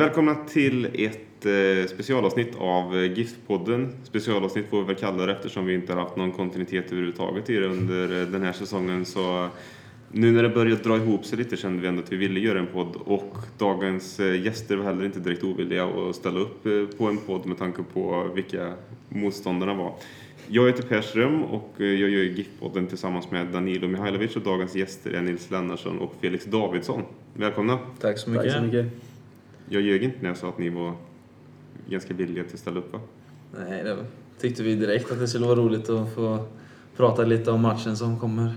Välkomna till ett eh, specialavsnitt av eh, GIF-podden. Specialavsnitt får vi väl kalla det eftersom vi inte har haft någon kontinuitet överhuvudtaget i det under eh, den här säsongen. Så nu när det börjat dra ihop sig lite kände vi ändå att vi ville göra en podd och dagens eh, gäster var heller inte direkt ovilliga att ställa upp eh, på en podd med tanke på vilka motståndarna var. Jag heter Per Ström och eh, jag gör GIF-podden tillsammans med Danilo Mihailovic och dagens gäster är Nils Lennarsson och Felix Davidsson. Välkomna! Tack så mycket. Tack så mycket. Jag ljög inte när jag sa att ni var ganska villiga till att ställa upp va? Nej, det tyckte vi direkt att det skulle vara roligt att få prata lite om matchen som kommer.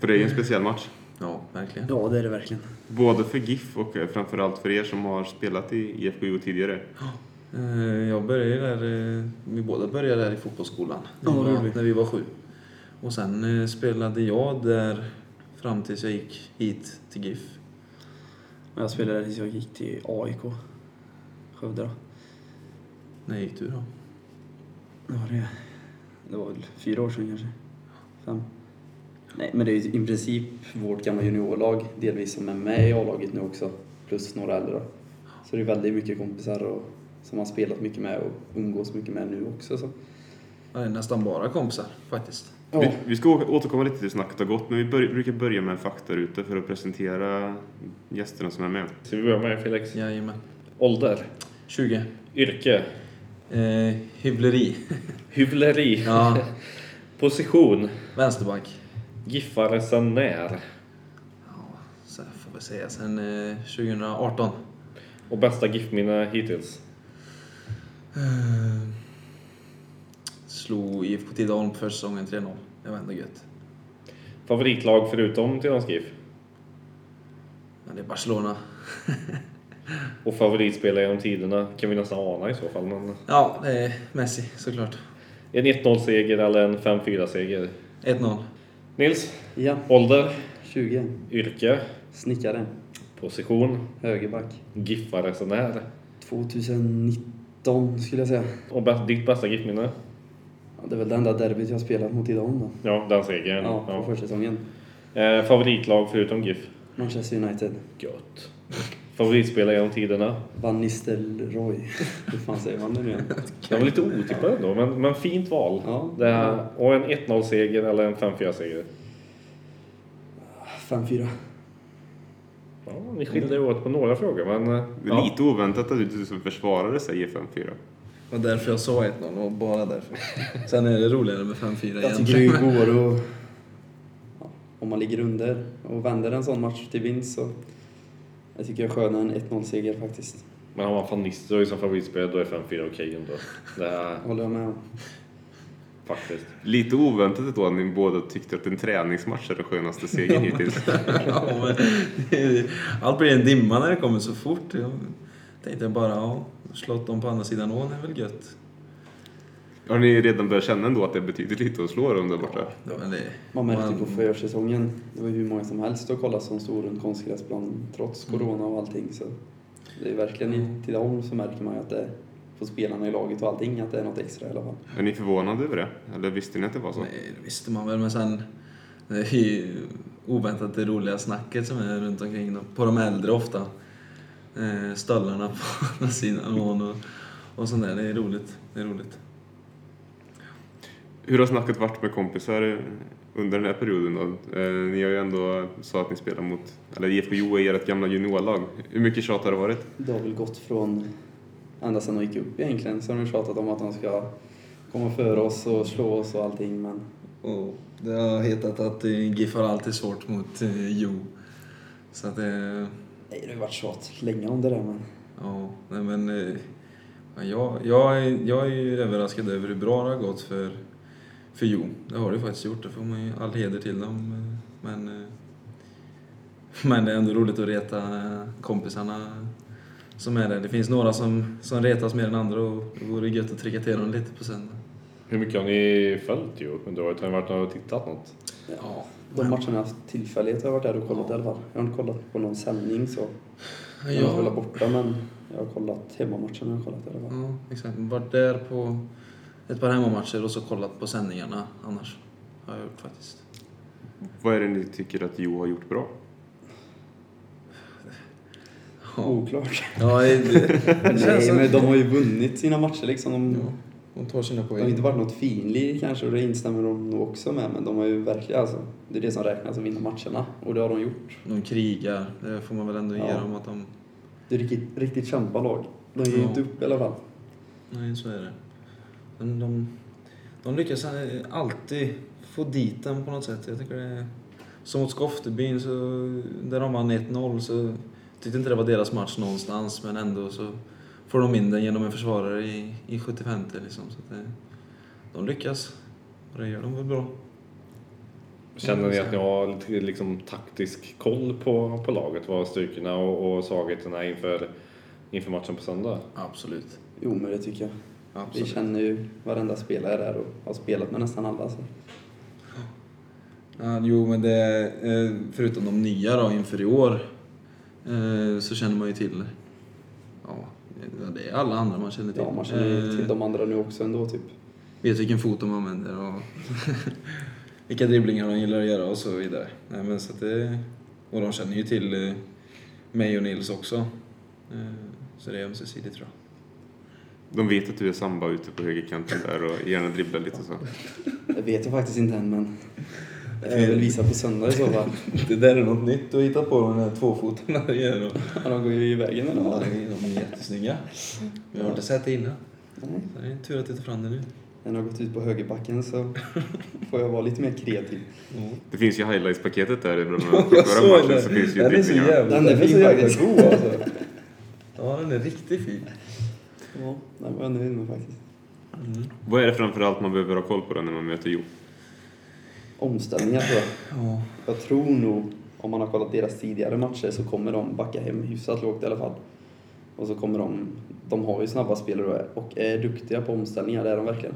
För det är ju en speciell match. Ja, verkligen. Ja, det är det verkligen. Både för GIF och eh, framförallt för er som har spelat i IFK tidigare. Eh, Jag började där, eh, vi båda började där i fotbollsskolan. Ja, var, när vi var sju. Och sen spelade jag där fram tills jag gick hit till GIF. Jag spelade tills jag gick till AIK. Skövde då. När gick du då? Det var det. Det var väl fyra år sedan kanske. Fem. Nej, men det är ju i princip vårt gamla juniorlag, delvis som är med i A-laget nu också, plus några äldre. då. Så det är väldigt mycket kompisar och, som man spelat mycket med och umgås mycket med nu också. Så. Ja, det är nästan bara kompisar faktiskt. Vi, vi ska återkomma lite till snacket har gått, men vi bör, brukar börja med en faktaruta för att presentera gästerna som är med. Ska vi börja med Felix? Jajamän. Ålder, 20. yrke, Eh, hyvleri. hyvleri, Ja, position, vänsterback. giffare sen när Ja, så här får vi säga sen eh, 2018. och bästa giftminne hittills. Eh, Slog IFK Tidaholm på försäsongen 3-0. Det var ändå gött. Favoritlag förutom Tidaholms GIF Men det är Barcelona. och favoritspelare genom tiderna kan vi nästan ana i så fall. Men Ja, det är Messi såklart. en 1-0-seger eller en 5-4-seger? 1-0. Nils, Ja, ålder, 20. yrke, Snickare. position, Högerback. giffare sen när 2019 skulle jag säga. och ditt bästa giftminne? Ja, det är väl det enda derbyt jag spelat mot Tidaholm då. Ja, den segern. Ja, på Ja. försäsongen. Eh, favoritlag förutom GIF? Manchester United. Gött. Favoritspelare genom tiderna? Van Nistelrooy. Hur fan säger man det nu igen? Det var lite otippat ändå, men, men fint val. Ja. Det här, och en 1-0-seger eller en 5-4-seger. 5-4. Ja, ni skiljer er åt på några frågor, men... eh, Ja. lite oväntat att du som försvarare säger 5-4. Det var därför jag sa 1-0 och bara därför. Sen är det roligare med 5-4 Jag tycker det går att... Ja, om man ligger under och vänder en sån match till vinst så... Jag tycker jag är skönare än 1-0-seger faktiskt. Men har man van Nistelrooy som favoritspelare, då är 5-4 okej ändå. Det är Håller jag med om. faktiskt. Lite oväntat då att ni båda tyckte att en träningsmatch är den skönaste segern hittills. ja, men, allt blir en dimma när det kommer så fort. Tänkte bara, ja, slått dem på andra sidan ån är väl gött. Har ni redan börjat känna ändå att det betyder lite att slå dem där borta? Ja, det, Man märkte man- på försäsongen, det var ju hur många som helst att kolla som stod runt konstgräsplan trots Mm. corona och allting. Så det är verkligen i Tidaholm så märker man ju att det är på spelarna i laget och allting att det är något extra i alla fall. Är ni förvånade över det? Eller visste ni att det var så? Nej, det visste man väl, men sen... Det är ju oväntat det roliga snacket som är runt omkring dem. På de äldre ofta. Eh, stöllarna på andra sidan ån och, och sånt där. Det är roligt. Det är roligt. Hur har snacket varit med kompisar under den här perioden då? Eh, Ni har ju ändå sa att ni spelar mot, eller IFK Jo är ert gamla juniorlag. Hur mycket tjat har det varit? Det har väl gått från ända sedan de gick upp egentligen så har de tjatat om att de ska komma före oss och slå oss och allting men Och det har hetat att eh, GIF har alltid svårt mot eh, Jo. Så att det nej, det har varit tjat länge om det där men Ja, nej men... Eh, ja, Jag, jag, är, jag är ju överraskad över hur bra det har gått för, för Jo. Det har det ju faktiskt gjort. Det får man ju all heder till dem. Eh, men, eh, men det är ändå roligt att reta kompisarna som är där. Det finns några som, som retas mer än andra och det vore gött att trycka till dem lite på söndag. Hur mycket har ni följt ju under året? Har ni varit och tittat något? ja, de matcherna jag har jag varit där och kollat i alla fall. Jag har inte kollat på någon sändning så jag har kollat borta men jag har kollat hemmamatcherna har kollat i alla fall. Ja, exakt. Varit där på ett par hemmamatcher och så kollat på sändningarna annars. Har jag gjort faktiskt. Vad är det ni tycker att Jo har gjort bra? Oklart. Ja, det, Nej, men de har ju vunnit sina matcher liksom. De, Ja, de tar sina det har poäng. inte varit något finlir kanske och det instämmer de nog också med. Men de har ju verkligen alltså, det är det som räknas att vinna matcherna. Och det har de gjort. De krigar, det får man väl ändå ge Ja. dem att de... Det är riktigt, riktigt kämpalag. De ger ju Ja. inte upp i alla fall. Nej, så är det. Men de, de lyckas alltid få dit den på något sätt. Jag tycker det är... Som mot Skoftebyn, så, där de vann 1-0, så tyckte inte det var deras match någonstans, men ändå så får de in den genom en försvarare i, i 75 liksom. Så att det, de lyckas. Och det gör de väl bra. Känner ni att ni har lite liksom, taktisk koll på, på laget? Vad styrkorna och, och svagheterna är inför, inför matchen på söndag? Absolut. Jo, men det tycker jag. Vi Absolut. känner ju varenda spelare där och har spelat med nästan alla. Så. Ja, jo, men det, eh, förutom de nya då inför i år, eh, så känner man ju till ja, det är alla andra man känner till. Ja, man känner ju Eh, till de andra nu också ändå typ. Vet vilken fot de använder och vilka dribblingar de gillar att göra och så vidare. Nej, men så att det, och de känner ju till eh, mig och Nils också. Eh, så det är ömsesidigt tror jag. De vet att du är samba ute på högerkanten där och gärna dribblar lite så. Det vet jag faktiskt inte än, men jag väl visa på söndag i så fall. Det där är något nytt att hitta på, de här tvåfotarna igen. Ja, de går ju i vägen med Ja, dem. de är jättesnygga. Vi har inte sett det innan. Nej. Så det är tur att du tar fram det nu. Den har gått ut på högerbacken så får jag vara lite mer kreativ. Det finns ju highlights-paketet där ibland. Jag såg matchen så finns ju Den är så jävla, Den är fin faktiskt. god alltså. Ja, den är riktigt fin. Ja, den var jag nöjd med faktiskt. Mm. Vad är det framförallt man behöver ha koll på när man möter Jo? Omställningar tror jag. Ja. Jag tror nog, om man har kollat deras tidigare matcher, så kommer de backa hem hyfsat lågt i alla fall. Och så kommer de, de har ju snabba spelare och är duktiga på omställningar, det är de verkligen.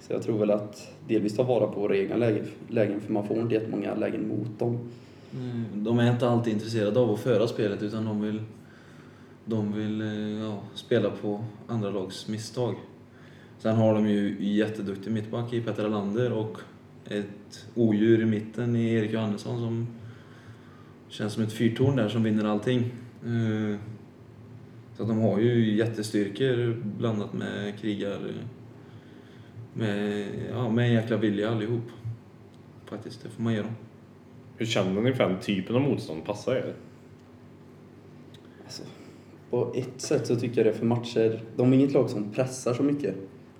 Så jag tror väl att delvis ta vara på våra egna lägen, lägen för man får inte jättemånga lägen mot dem. Mm, De är inte alltid intresserade av att föra spelet utan de vill, de vill eh, ja, spela på andra lags misstag. Sen har de ju jätteduktig mittback i Petter Alander och ett odjur i mitten i Erik Johannesson som känns som ett fyrtorn där som vinner allting. Eh, Så att de har ju jättestyrkor blandat med krigar med, ja, med en jäkla vilja allihop. Faktiskt, det får man ge dem. Hur känner ni för den typen av motstånd passar er? Alltså, på ett sätt så tycker jag det för matcher, de är inget lag som pressar så mycket.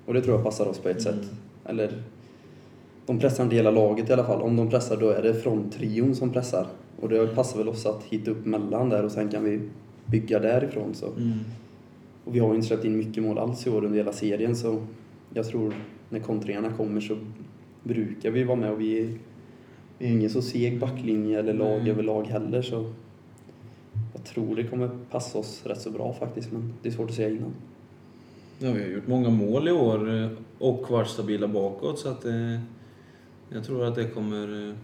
Och det tror jag passar oss på ett sätt. Eller, de pressar inte hela laget i alla fall. Om de pressar då är det från trion som pressar. Och det passar väl oss att hitta upp mellan där och sen kan vi bygga därifrån. Så. Mm. Och vi har ju inte släppt in mycket mål alls i år under hela serien så jag tror när kontringarna kommer så brukar vi vara med och vi är, vi är ingen så seg backlinje eller lag Nej. överlag heller så jag tror det kommer passa oss rätt så bra faktiskt men det är svårt att säga innan. Ja, vi har gjort många mål i år och varit stabila bakåt så att eh, jag tror att det kommer eh,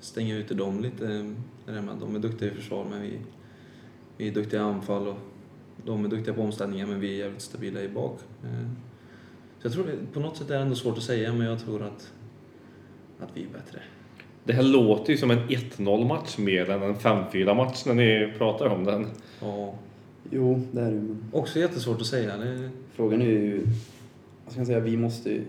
stänga ute dem lite. eh, De är duktiga i försvar men vi, vi är duktiga i anfall och de är duktiga på omställningar men vi är jävligt stabila i bak. Eh, Så jag tror på något sätt är det ändå svårt att säga men jag tror att, att vi är bättre. Det här låter ju som en 1-0 match mer än en 5-4 match när ni pratar om den. Ja, Jo, det är det men också jättesvårt att säga. Det, frågan är ju, vad ska jag säga, vi måste ju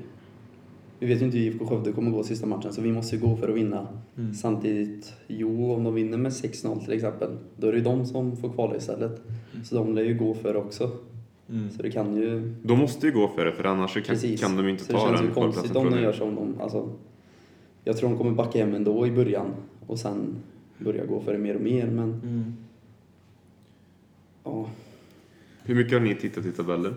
vi vet ju inte hur IFK Skövde kommer gå sista matchen så vi måste ju gå för att vinna. mm. Samtidigt, jo, om de vinner med 6-0 till exempel, då är det ju de som får kvala istället. Så de lär ju gå för också. Mm. Så det kan ju... De måste ju gå för det, för annars kan, Precis. kan de inte så det ta känns den ju konstigt om de gör som de... Alltså, jag tror de kommer backa hem ändå i början och sen börja gå för det mer och mer, men Mm. ja, Hur mycket har ni tittat i tabellen?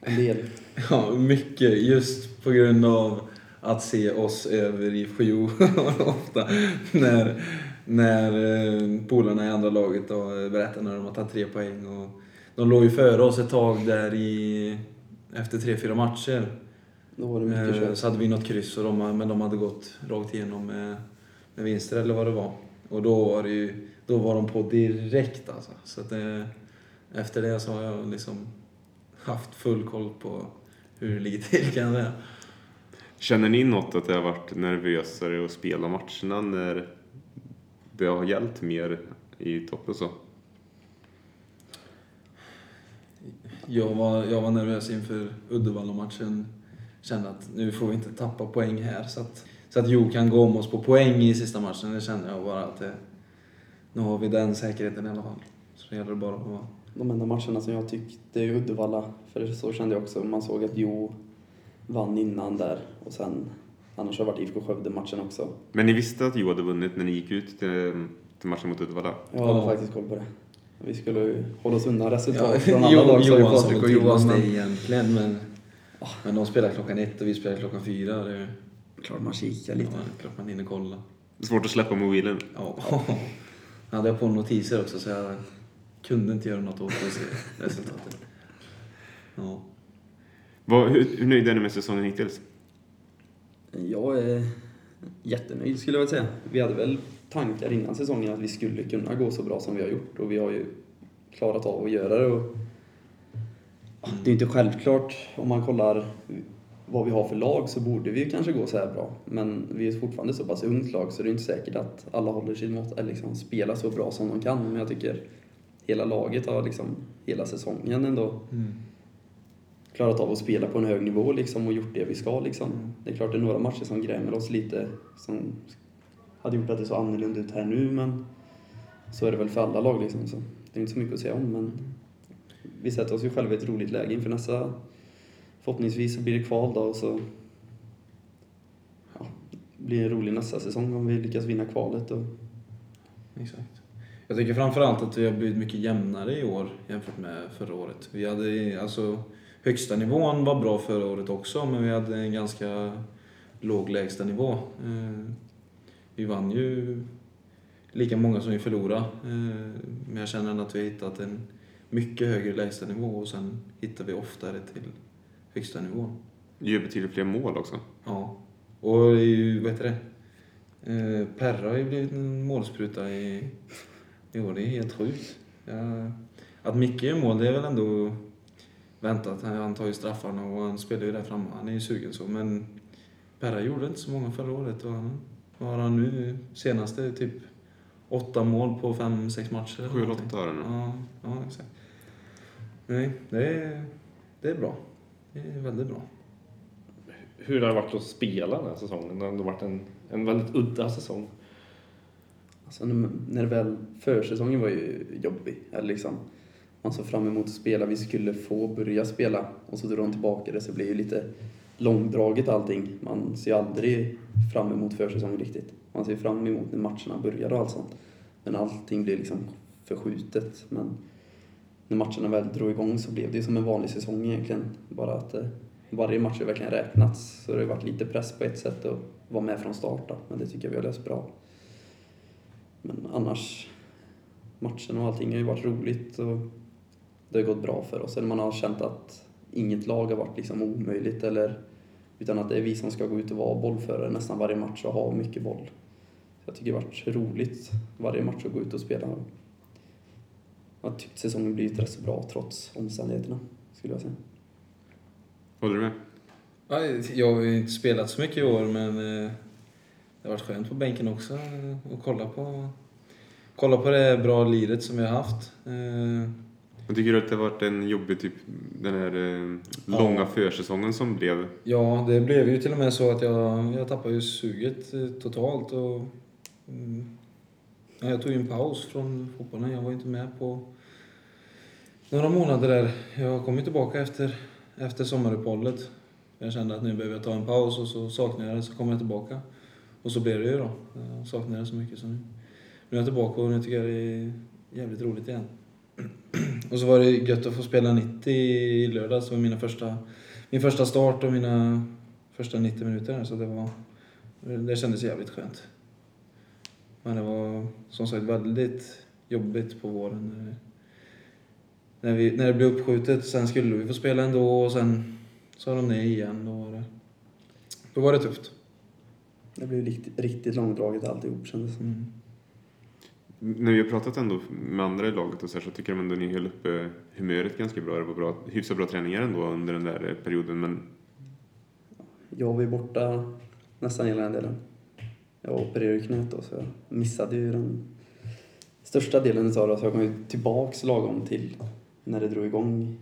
en del. Ja, mycket just på grund av att se oss över i Fjo ofta. När, när eh, polarna i andra laget då berättar när de har tagit tre poäng. Och de låg ju före oss ett tag där i, efter tre, fyra matcher. Då var det mycket Eh, kört. Så hade vi något kryss, och de, men de hade gått rakt igenom med, med vinster eller vad det var. Och då var, det ju, då var de på direkt alltså. Så att det, efter det så har jag liksom haft full koll på hur det ligger till kan jag säga. Känner ni något att det har varit nervösare att spela matcherna när det har gällt mer i topp och så. Jag var, jag var nervös inför Uddevalla-matchen. Kände att nu får vi inte tappa poäng här. Så att, så att Jo kan gå om oss på poäng i sista matchen, det kände jag bara att det, nu har vi den säkerheten i alla fall. Så det gäller bara att De enda matcherna som jag tyckte i Uddevalla, för så kände jag också, man såg att Jo vann innan där och sen annars har det varit IFK Skövde-matchen också. Men ni visste att Jo hade vunnit när ni gick ut till, till matchen mot Uddevalla? Jag hade Ja. faktiskt koll på det. Vi skulle ju hålla oss undan resultat Ja, från alla Jo- lag, Johan Patrik och Johan. det Men egentligen, men, men de spelar klockan ett och vi spelar klockan fyra. Det är klart man kikar ja, lite. klart man hinner kolla. Svårt att släppa mobilen. Ja. Jag hade jag på notiser också så jag kunde inte göra något åt resultatet. Ja. Vad, hur, hur nöjd är ni med säsongen hittills? Jag är jättenöjd skulle jag vilja säga. Vi hade väl tankar innan säsongen att vi skulle kunna gå så bra som vi har gjort och vi har ju klarat av att göra det. Och det är inte självklart om man kollar vad vi har för lag så borde vi ju kanske gå så här bra. Men vi är fortfarande så pass ungt lag så det är inte säkert att alla håller sin mått, eller liksom spelar så bra som de kan. Men jag tycker hela laget har liksom hela säsongen ändå Mm. klarat av att spela på en hög nivå liksom och gjort det vi ska. Liksom. Mm. Det är klart det är några matcher som grämer oss lite som hade gjort att det såg annorlunda ut här nu men så är det väl för alla lag liksom. Så det är inte så mycket att säga om men vi sätter oss ju själva i ett roligt läge inför nästa Förhoppningsvis så blir det kval då och så ja, blir det en rolig nästa säsong om vi lyckas vinna kvalet. Och, Exakt. Jag tycker framförallt att vi har blivit mycket jämnare i år jämfört med förra året. Vi hade alltså högsta nivån var bra förra året också, men vi hade en ganska låg lägsta nivå. Eh, Vi vann ju lika många som vi förlorade, eh, men jag känner att vi har hittat en mycket högre lägsta nivå och sen hittar vi oftare till högsta nivån. Gör betydligt fler mål också. Ja. Och det är ju, vad heter det? Eh, Perra har ju blivit en målspruta i, år. Det är helt sjukt. Ja, att Micke gör mål, det är väl ändå väntat. Han han tar ju straffarna och han spelar ju där framme. Han är ju sugen så. Men Perra gjorde inte så många förra året. Och han, vad har han nu senaste? Typ åtta mål på fem, sex matcher. Sju eller åtta det nu. Ja, ja, exakt. Nej, det är, det är bra. Det är väldigt bra. Hur har det varit att spela den här säsongen? Det har ändå varit en, en väldigt udda säsong alltså, när, väl försäsongen var ju jobbig. Eller liksom, man såg fram emot att spela, vi skulle få börja spela och så drog de tillbaka det så det blev ju lite långdraget allting. Man ser aldrig fram emot försäsongen riktigt. Man ser fram emot när matcherna börjar och allt sånt. Men allting blir liksom förskjutet. Men när matcherna väl drog igång så blev det ju som en vanlig säsong egentligen. Bara att eh, varje match har verkligen räknats. Så det har varit lite press på ett sätt att vara med från start då. Men det tycker jag vi har löst bra. Men annars, matchen och allting har ju varit roligt och det har gått bra för oss. Eller man har känt att inget lag har varit liksom omöjligt eller utan att det är vi som ska gå ut och vara bollförare nästan varje match och ha mycket boll. Så jag tycker det har varit roligt varje match att gå ut och spela. Jag har tyckt säsongen blivit rätt så bra trots omständigheterna, skulle jag säga. Håller du med? Ja, Jag har ju inte spelat så mycket i år, men eh, det har varit skönt på bänken också eh, och kolla på, kolla på det bra liret som vi har haft. Eh, Jag tycker att det har varit en jobbig, typ, den här eh, Ja. långa försäsongen som blev. Ja, det blev ju till och med så att jag, jag tappade ju suget eh, totalt. Och, mm, ja, jag tog ju en paus från fotbollen. Jag var inte med på några månader där. Jag kom ju tillbaka efter, efter sommaruppehållet. Jag kände att nu behöver jag ta en paus och så saknade jag det, så kom jag tillbaka. Och så blev det ju då. Jag saknade det så mycket så nu, nu är jag tillbaka och nu tycker jag det är jävligt roligt igen. Och så var det gött att få spela 90 i lördags. Det var mina första min första start och mina första 90 minuter. Så det var... Det kändes jävligt skönt. Men det var som sagt väldigt jobbigt på våren. När, när, vi, när det blev uppskjutet. Sen skulle vi få spela ändå och sen sa de nej igen. Då var det, då var det tufft. Det blev riktigt, riktigt långdraget alltihop kändes. Mm. När vi har pratat ändå med andra i laget och så, här, så tycker de ändå ni höll uppe humöret ganska bra. Det var bra, hyfsat bra träningar ändå under den där perioden. Men Jag var ju borta nästan hela den delen. Jag opererade knät då så jag missade ju den största delen av det, så jag kom ju tillbaks lagom till när det drog igång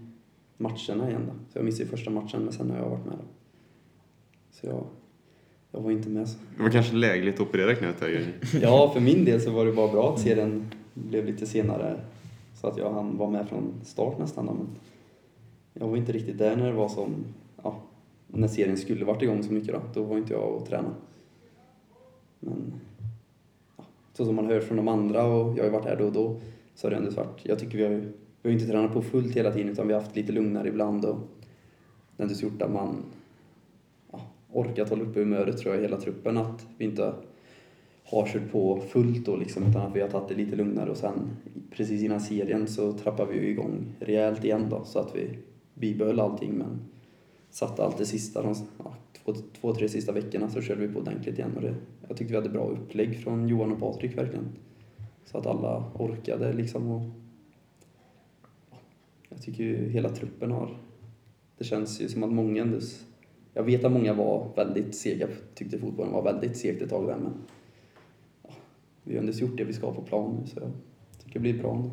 matcherna igen då. Så jag missade ju första matchen, men sen har jag varit med då. Så jag, jag var inte med. Så. Det var kanske lägligt att operera knät här. Ja, för min del så var det bara bra att serien blev lite senare. Så att jag hann vara med från start nästan men jag var inte riktigt där när det var som, ja, när serien skulle varit igång så mycket då. Då var inte jag och träna. Men, ja, så som man hör från de andra och jag har ju varit här då och då, så har det ändå varit, jag tycker vi har vi har inte tränat på fullt hela tiden utan vi har haft lite lugnare ibland och det har ändå gjort att man orkat hålla uppe humöret tror jag hela truppen, att vi inte har kört på fullt då liksom, utan att vi har tagit det lite lugnare. Och sen precis innan serien så trappar vi igång rejält igen då så att vi bibehöll allting. Men satte allt det sista, de ja, två, två, tre sista veckorna så körde vi på ordentligt igen. Och det, jag tyckte vi hade bra upplägg från Johan och Patrik verkligen. Så att alla orkade liksom och ja, jag tycker ju hela truppen har, det känns ju som att många ändå, jag vet att många var väldigt sega, tyckte fotbollen var väldigt segt ett tag där men vi har ändå gjort det vi ska på plan nu så jag tycker det blir bra ändå.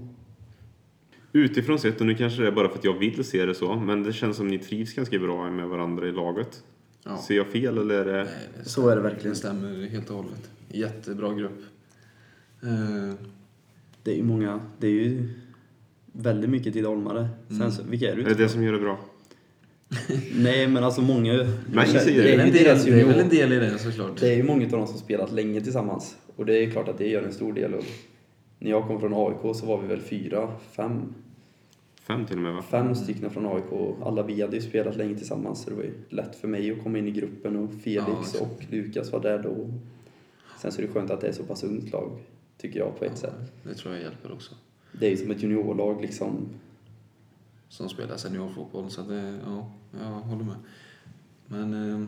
Utifrån sett, och nu kanske det är bara för att jag vill se det så, men det känns som ni trivs ganska bra med varandra i laget. Ja. Ser jag fel eller är det... Nej, det Så är det verkligen. Det stämmer helt och hållet. Jättebra grupp. Eh, Det är ju många, det är ju väldigt mycket tidaholmare. Sen Mm. så, vilka är du? Är det det som gör det bra? Nej men alltså många... Nej, det, är en del, det är väl en del i det såklart. Det är ju många av dem som spelat länge tillsammans. Och det är klart att det gör en stor del. Och när jag kom från AIK så var vi väl fyra, fem, Fem till och med va? fem stycken från AIK. Alla vi hade ju spelat länge tillsammans så det var ju lätt för mig att komma in i gruppen och Felix Ja, och Lukas var där då. Sen så är det skönt att det är så pass ungt lag, tycker jag på ett sätt. Det tror jag hjälper också. Det är ju som ett juniorlag liksom. Som spelar seniorfotboll. Så det, ja, jag håller med. Men... Eh,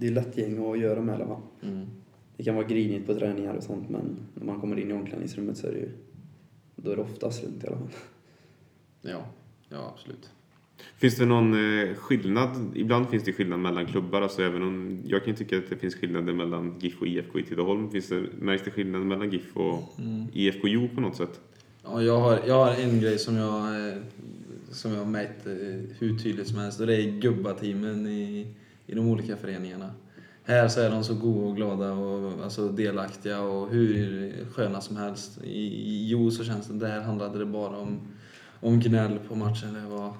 Det är lätt gäng att göra med mm. Det kan vara grinigt på träningar och sånt men när man kommer in i omklädningsrummet så är det ju... Då är det oftast lugnt i alla fall. Ja, ja absolut. Finns det någon eh, skillnad? Ibland finns det skillnad mellan klubbar. Alltså även om jag kan tycka att det finns skillnader mellan GIF och IFK i Tidaholm. Finns det, märks det skillnad mellan GIF och IFK Jo på något sätt? Ja, jag, har, jag har en grej som jag, eh, som jag har märkt eh, hur tydligt som helst och det är gubbateamen i, i de olika föreningarna. Här så är de så goda och glada och alltså delaktiga och hur sköna som helst. I, i Jo så känns det, där handlade det bara om, om gnäll på matchen. Det var,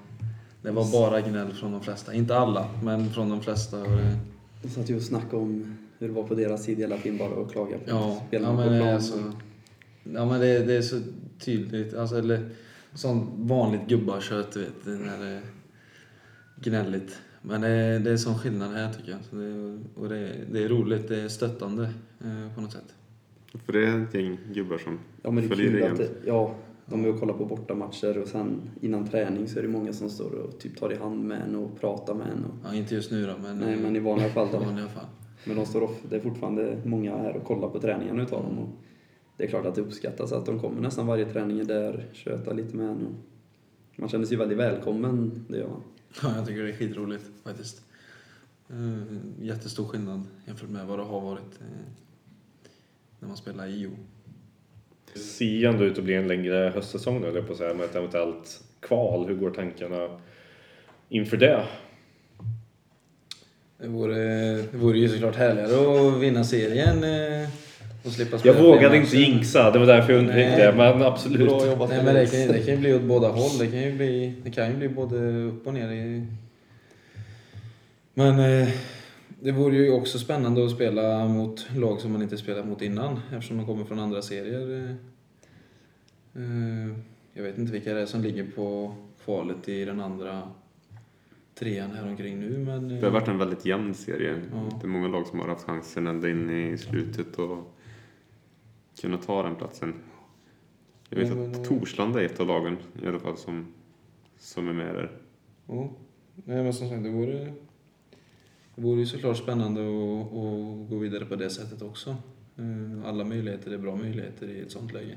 det var bara gnäll från de flesta. Inte alla, men från de flesta. Och det, De satt ju och snackade om hur det var på deras sida hela tiden bara och klagade på Ja, spelarna ja på men, det plan. är så, ja, men det, det är så tydligt. Alltså, eller sånt vanligt gubbakött, du vet. När det är gnälligt. Men det, är- det är sån skillnad här tycker jag. Så det, och det, det är roligt, det är stöttande eh, på något sätt. För det är ett gäng gubbar som Ja men det följer kul dig att ja, de är och kollar på bortamatcher och sen innan träning så är det många som står och typ tar i hand med en och pratar med en. Och, Ja, inte just nu då, men, nej men i vanliga fall i då. vanliga fall. Men de står off, det är fortfarande många här och kollar på träningarna utav dem. Och det är klart att det uppskattas att de kommer nästan varje träning är där, tjötar lite med en. Och man känner sig väldigt välkommen, det gör man. Ja, jag tycker det är skitroligt faktiskt. Eh, jättestor skillnad jämfört med vad det har varit eh, när man spelar i IO. Det ser ändå ut att bli en längre höstsäsong nu, på att säga, med ett eventuellt kval. Hur går tankarna inför det? Det vore, det vore ju såklart härligare att vinna serien eh, Jag vågade inte jinxa, det var därför jag undvek det, men absolut. Bra jobbat Nej men det kan, det kan ju bli åt båda håll. Det kan ju bli, det kan ju bli både upp och ner. I... Men eh, det vore ju också spännande att spela mot lag som man inte spelat mot innan eftersom man kommer från andra serier. eh. Eh, jag vet inte vilka det är som ligger på kvalet i den andra trean här omkring nu men... eh, Det har varit en väldigt jämn serie. Ja. Det är många lag som har haft chansen ända in i slutet och kunna ta den platsen. Jag vet Ja, men- att Torslanda är ett av lagen i alla fall som, som är med där. Ja. Nej, men som sagt, det vore, det vore ju såklart spännande att, att gå vidare på det sättet också. Eh, Alla möjligheter är bra möjligheter i ett sånt läge.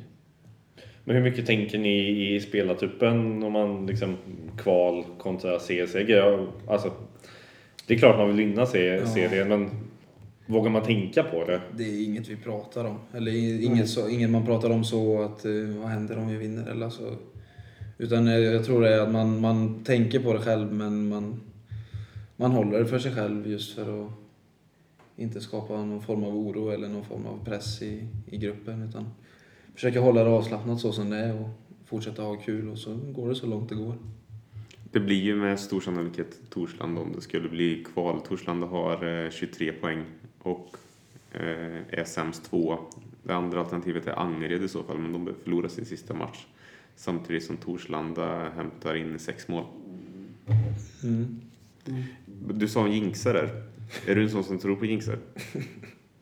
Men hur mycket tänker ni i spelartruppen om man liksom kval kontra C-seger? Ja, Alltså, det är klart man vill vinna se- Ja. serien, men Vågar man tänka på det? Det är inget vi pratar om. Eller inget, så, inget man pratar om så att eh, vad händer om vi vinner eller så. Utan eh, jag tror det är att man, man tänker på det själv men man, man håller det för sig själv just för att inte skapa någon form av oro eller någon form av press i, i gruppen. Utan försöka hålla det avslappnat så som det är och fortsätta ha kul och så går det så långt det går. Det blir ju med stor sannolikhet Torslanda om det skulle bli kval. Torslanda har eh, 23 poäng och eh, är sämst två. Det andra alternativet är Angered i så fall, men de behöver förlora sin sista match. Samtidigt som Torslanda hämtar in sex mål. Mm. Du sa en jinxare där. Är du en sån som tror på jinxar?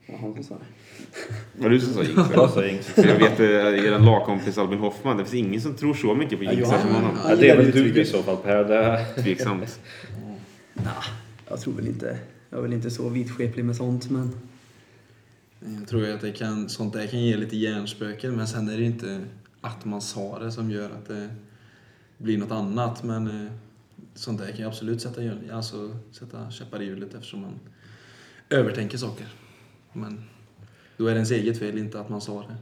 Ja, han som sa det. Var det du som sa jinxar? Jag säger inget. För jag vet eh, er lagkompis Albin Hoffman, det finns ingen som tror så mycket på Ja, jinxar som honom. Ja, det är väl du i så fall Per. Det... Tveksamt. Nah, jag tror väl inte... Jag är väl inte så vidskeplig med sånt, men... Jag tror ju att det kan, sånt där kan ge lite hjärnspöken men sen är det inte att man sa det som gör att det blir något annat. Men eh, sånt där kan ju absolut sätta, alltså, sätta käppar i hjulet eftersom man övertänker saker. Men då är det ens eget fel, inte att man sa det.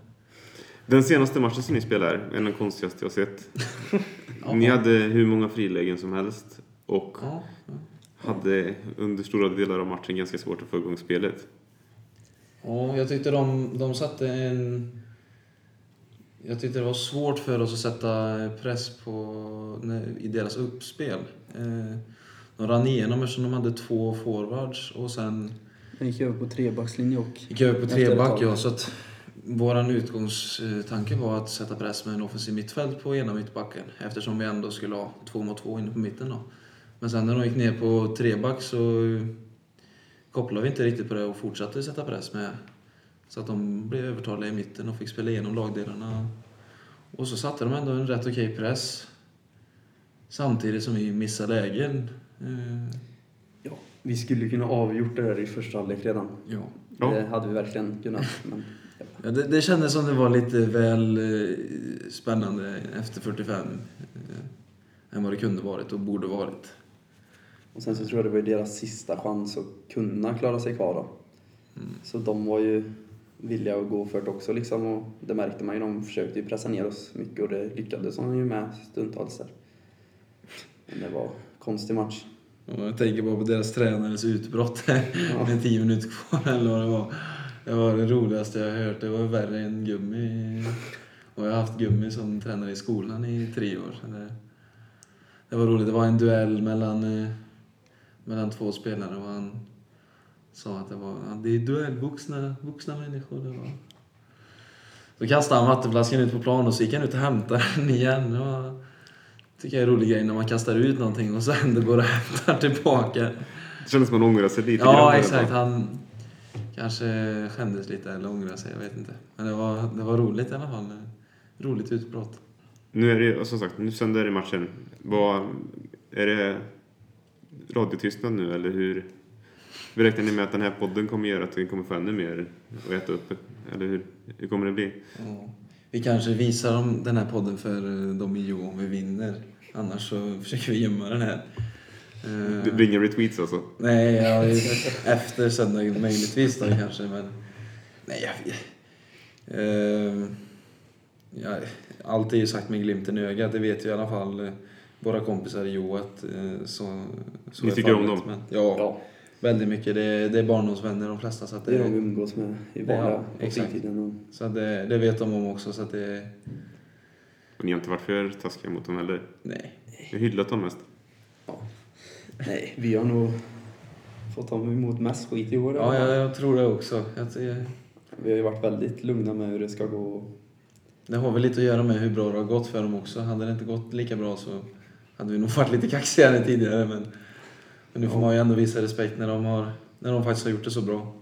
Den senaste matchen som ni spelade är en av de konstigaste jag sett. Ni hade hur många frilägen som helst och Ja, ja. Hade under stora delar av matchen ganska svårt att få igång spelet. Ja, jag tyckte de, de satte en... Jag tyckte det var svårt för oss att sätta press på, i deras uppspel. Eh, de rann igenom eftersom de hade två forwards och sen Den gick över på trebackslinje och... gick över på treback. Ja, så att våran utgångstanke var att sätta press med en offensiv mittfält på ena mittbacken eftersom vi ändå skulle ha två mot två inne på mitten. Då. Men sen när de gick ner på treback så kopplade vi inte riktigt på det och fortsatte sätta press med. Så att de blev övertaliga i mitten och fick spela igenom lagdelarna. Och så satte de ändå en rätt okej press. Samtidigt som vi missade lägen. Eh, Ja, vi skulle kunna avgjort det där i första halvlek redan. Ja. Ja. Det hade vi verkligen kunnat, men... Ja, det, det kändes som det var lite väl eh, spännande efter 45 eh, än vad det kunde varit och borde varit. Och sen så tror jag det var ju deras sista chans att kunna klara sig kvar då. Så de var ju villiga att gå för det också liksom och det märkte man ju. De försökte ju pressa ner oss mycket och det lyckades de ju med stundtals där. Men det var en konstig match. Jag tänker bara på deras tränares utbrott Ja. med 10 minuter kvar eller vad det var. Det var det roligaste jag hört. Det var värre än gummi. Och jag har haft gummi som tränare i skolan i tre år. Det, det var roligt. Det var en duell mellan, eh, mellan två spelare och han sa att det var det är duell, vuxna, människor. Det var. Så kastade han vattenflaskan ut på plan och så gick han ut och hämtade den igen. Det var, tycker jag är en rolig grej när man kastar ut någonting och sen det går och hämtar tillbaka. Det kändes som att man ångrade sig lite Ja, exakt. Han kanske skämdes lite eller ångrade sig, jag vet inte. Men det var, det var roligt i alla fall. Roligt utbrott. Nu är det, som sagt, nu söndag är det matchen. Vad, är det radiotystnad nu eller hur? Hur räknar ni med att den här podden kommer göra att vi kommer få ännu mer att äta upp? Eller hur, hur kommer det bli? Ja. Vi kanske visar dem den här podden för eh, de i Jo om vi vinner. Annars så försöker vi gömma den här. Eh, Det blir inga retweets alltså? Nej, ja, efter söndag möjligtvis då kanske, men... Nej, jag eh, ja, Allt är ju sagt med glimten i ögat, det vet ju i alla fall våra kompisar i Jo att eh, så, så Ni är tycker om fallet. dem? Men, ja, Ja, väldigt mycket. Det, är- det är barndomsvänner de flesta. Så, att det är de vi det, umgås med i vanliga Ja, fritiden. Och, så det, det vet de om också. Så att det, Och ni har inte varit för taskiga mot dem heller? nej. Ni har hyllat dem mest? ja. Nej, vi har nog fått ta emot mest skit i år. Ja, jag, jag tror det också. Att det, Vi har ju varit väldigt lugna med hur det ska gå. det har väl lite att göra med hur bra det har gått för dem också. Hade det inte gått lika bra så hade vi nog varit lite kaxigare tidigare. Men, men nu får man ju ändå visa respekt när de, har, när de faktiskt har gjort det så bra.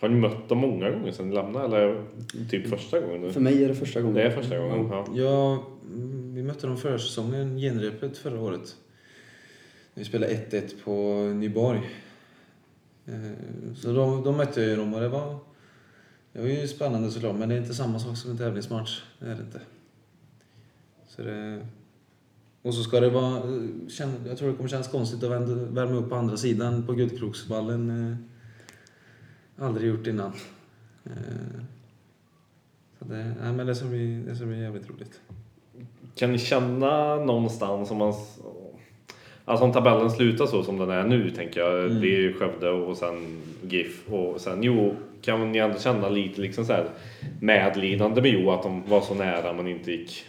Har ni mött dem många gånger sedan ni lämnade eller typ första gången? Nu? För mig är det första gången. Det är första gången? Ja. Ja, mm, vi mötte dem förra säsongen, genrepet förra året. Vi spelade 1-1 på Nyborg. Eh, Så de, de mötte jag ju dem och det var, det var ju spännande såklart, men det är inte samma sak som en tävlingsmatch. Det är det inte. Så det, och så ska det vara, eh, jag tror det kommer kännas konstigt att vända, värma upp på andra sidan på Guldkroksvallen. eh, aldrig gjort innan. Eh, så det, nej, men det, ska bli, det ska bli jävligt roligt. Kan ni känna någonstans om man... Alltså om tabellen slutar så som den är nu tänker jag. Mm. Det är ju Skövde och sen GIF och sen Jo, kan ni ändå känna lite liksom så här medlidande med Jo att de var så nära men inte gick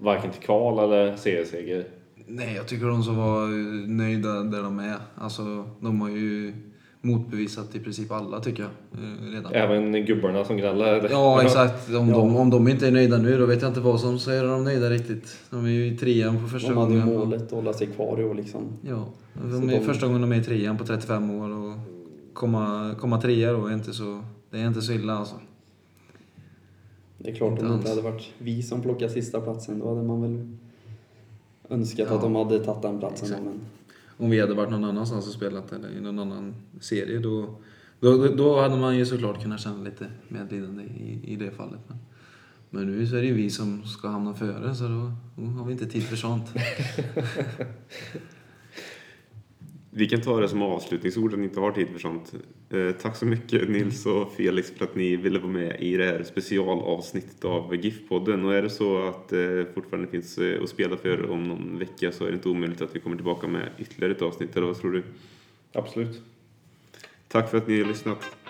varken till kval eller serieseger? Nej, jag tycker de ska vara nöjda där de är. Alltså, de har ju motbevisat i princip alla tycker jag. eh, Redan. Även gubbarna som gnäller? Ja, exakt. Om, De, om de inte är nöjda nu, då vet jag inte vad som så är de nöjda riktigt. De är ju i trean på första De hade ju gången. målet att hålla sig kvar i år liksom. Ja, de är de- första gången de är i trean på 35 år och komma, komma trea då är inte så, det är inte så illa alltså. Det är klart Inte om det inte hade varit vi som plockade sista platsen då hade man väl önskat Ja. att de hade tagit den platsen. Exakt. Men Om vi hade varit någon annanstans och spelat eller i någon annan serie då, då, då hade man ju såklart kunnat känna lite medlidande i, i det fallet. Men, men nu så är det ju vi som ska hamna före så då, då har vi inte tid för sånt. Vi kan ta det som avslutningsord att ni inte har tid för sånt. Eh, tack så mycket Nils och Felix för att ni ville vara med i det här specialavsnittet av GIF-podden. Och är det så att det fortfarande finns eh, att spela för om någon vecka så är det inte omöjligt att vi kommer tillbaka med ytterligare ett avsnitt. Eller vad tror du? Absolut. Tack för att ni har lyssnat.